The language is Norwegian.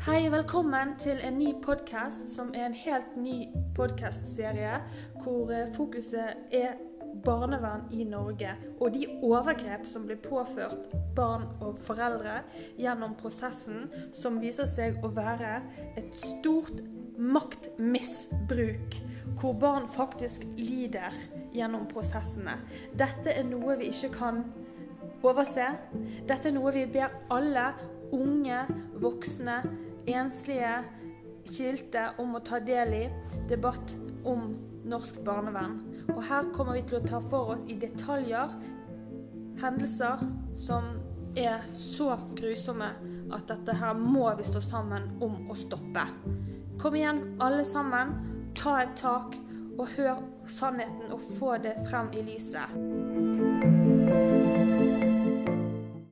Hei, velkommen til en ny podkast, som er en helt ny podkastserie hvor eh, fokuset er barnevern i Norge og de overgrep som blir påført barn og foreldre gjennom prosessen, som viser seg å være et stort maktmisbruk, hvor barn faktisk lider gjennom prosessene. Dette er noe vi ikke kan overse. Dette er noe vi ber alle unge, voksne, enslige, skilte om å ta del i debatt om norsk barnevern. Og her kommer vi til å ta for oss i detaljer hendelser som er så grusomme at dette her må vi stå sammen om å stoppe. Kom igjen, alle sammen. Ta et tak og hør sannheten og få det frem i lyset.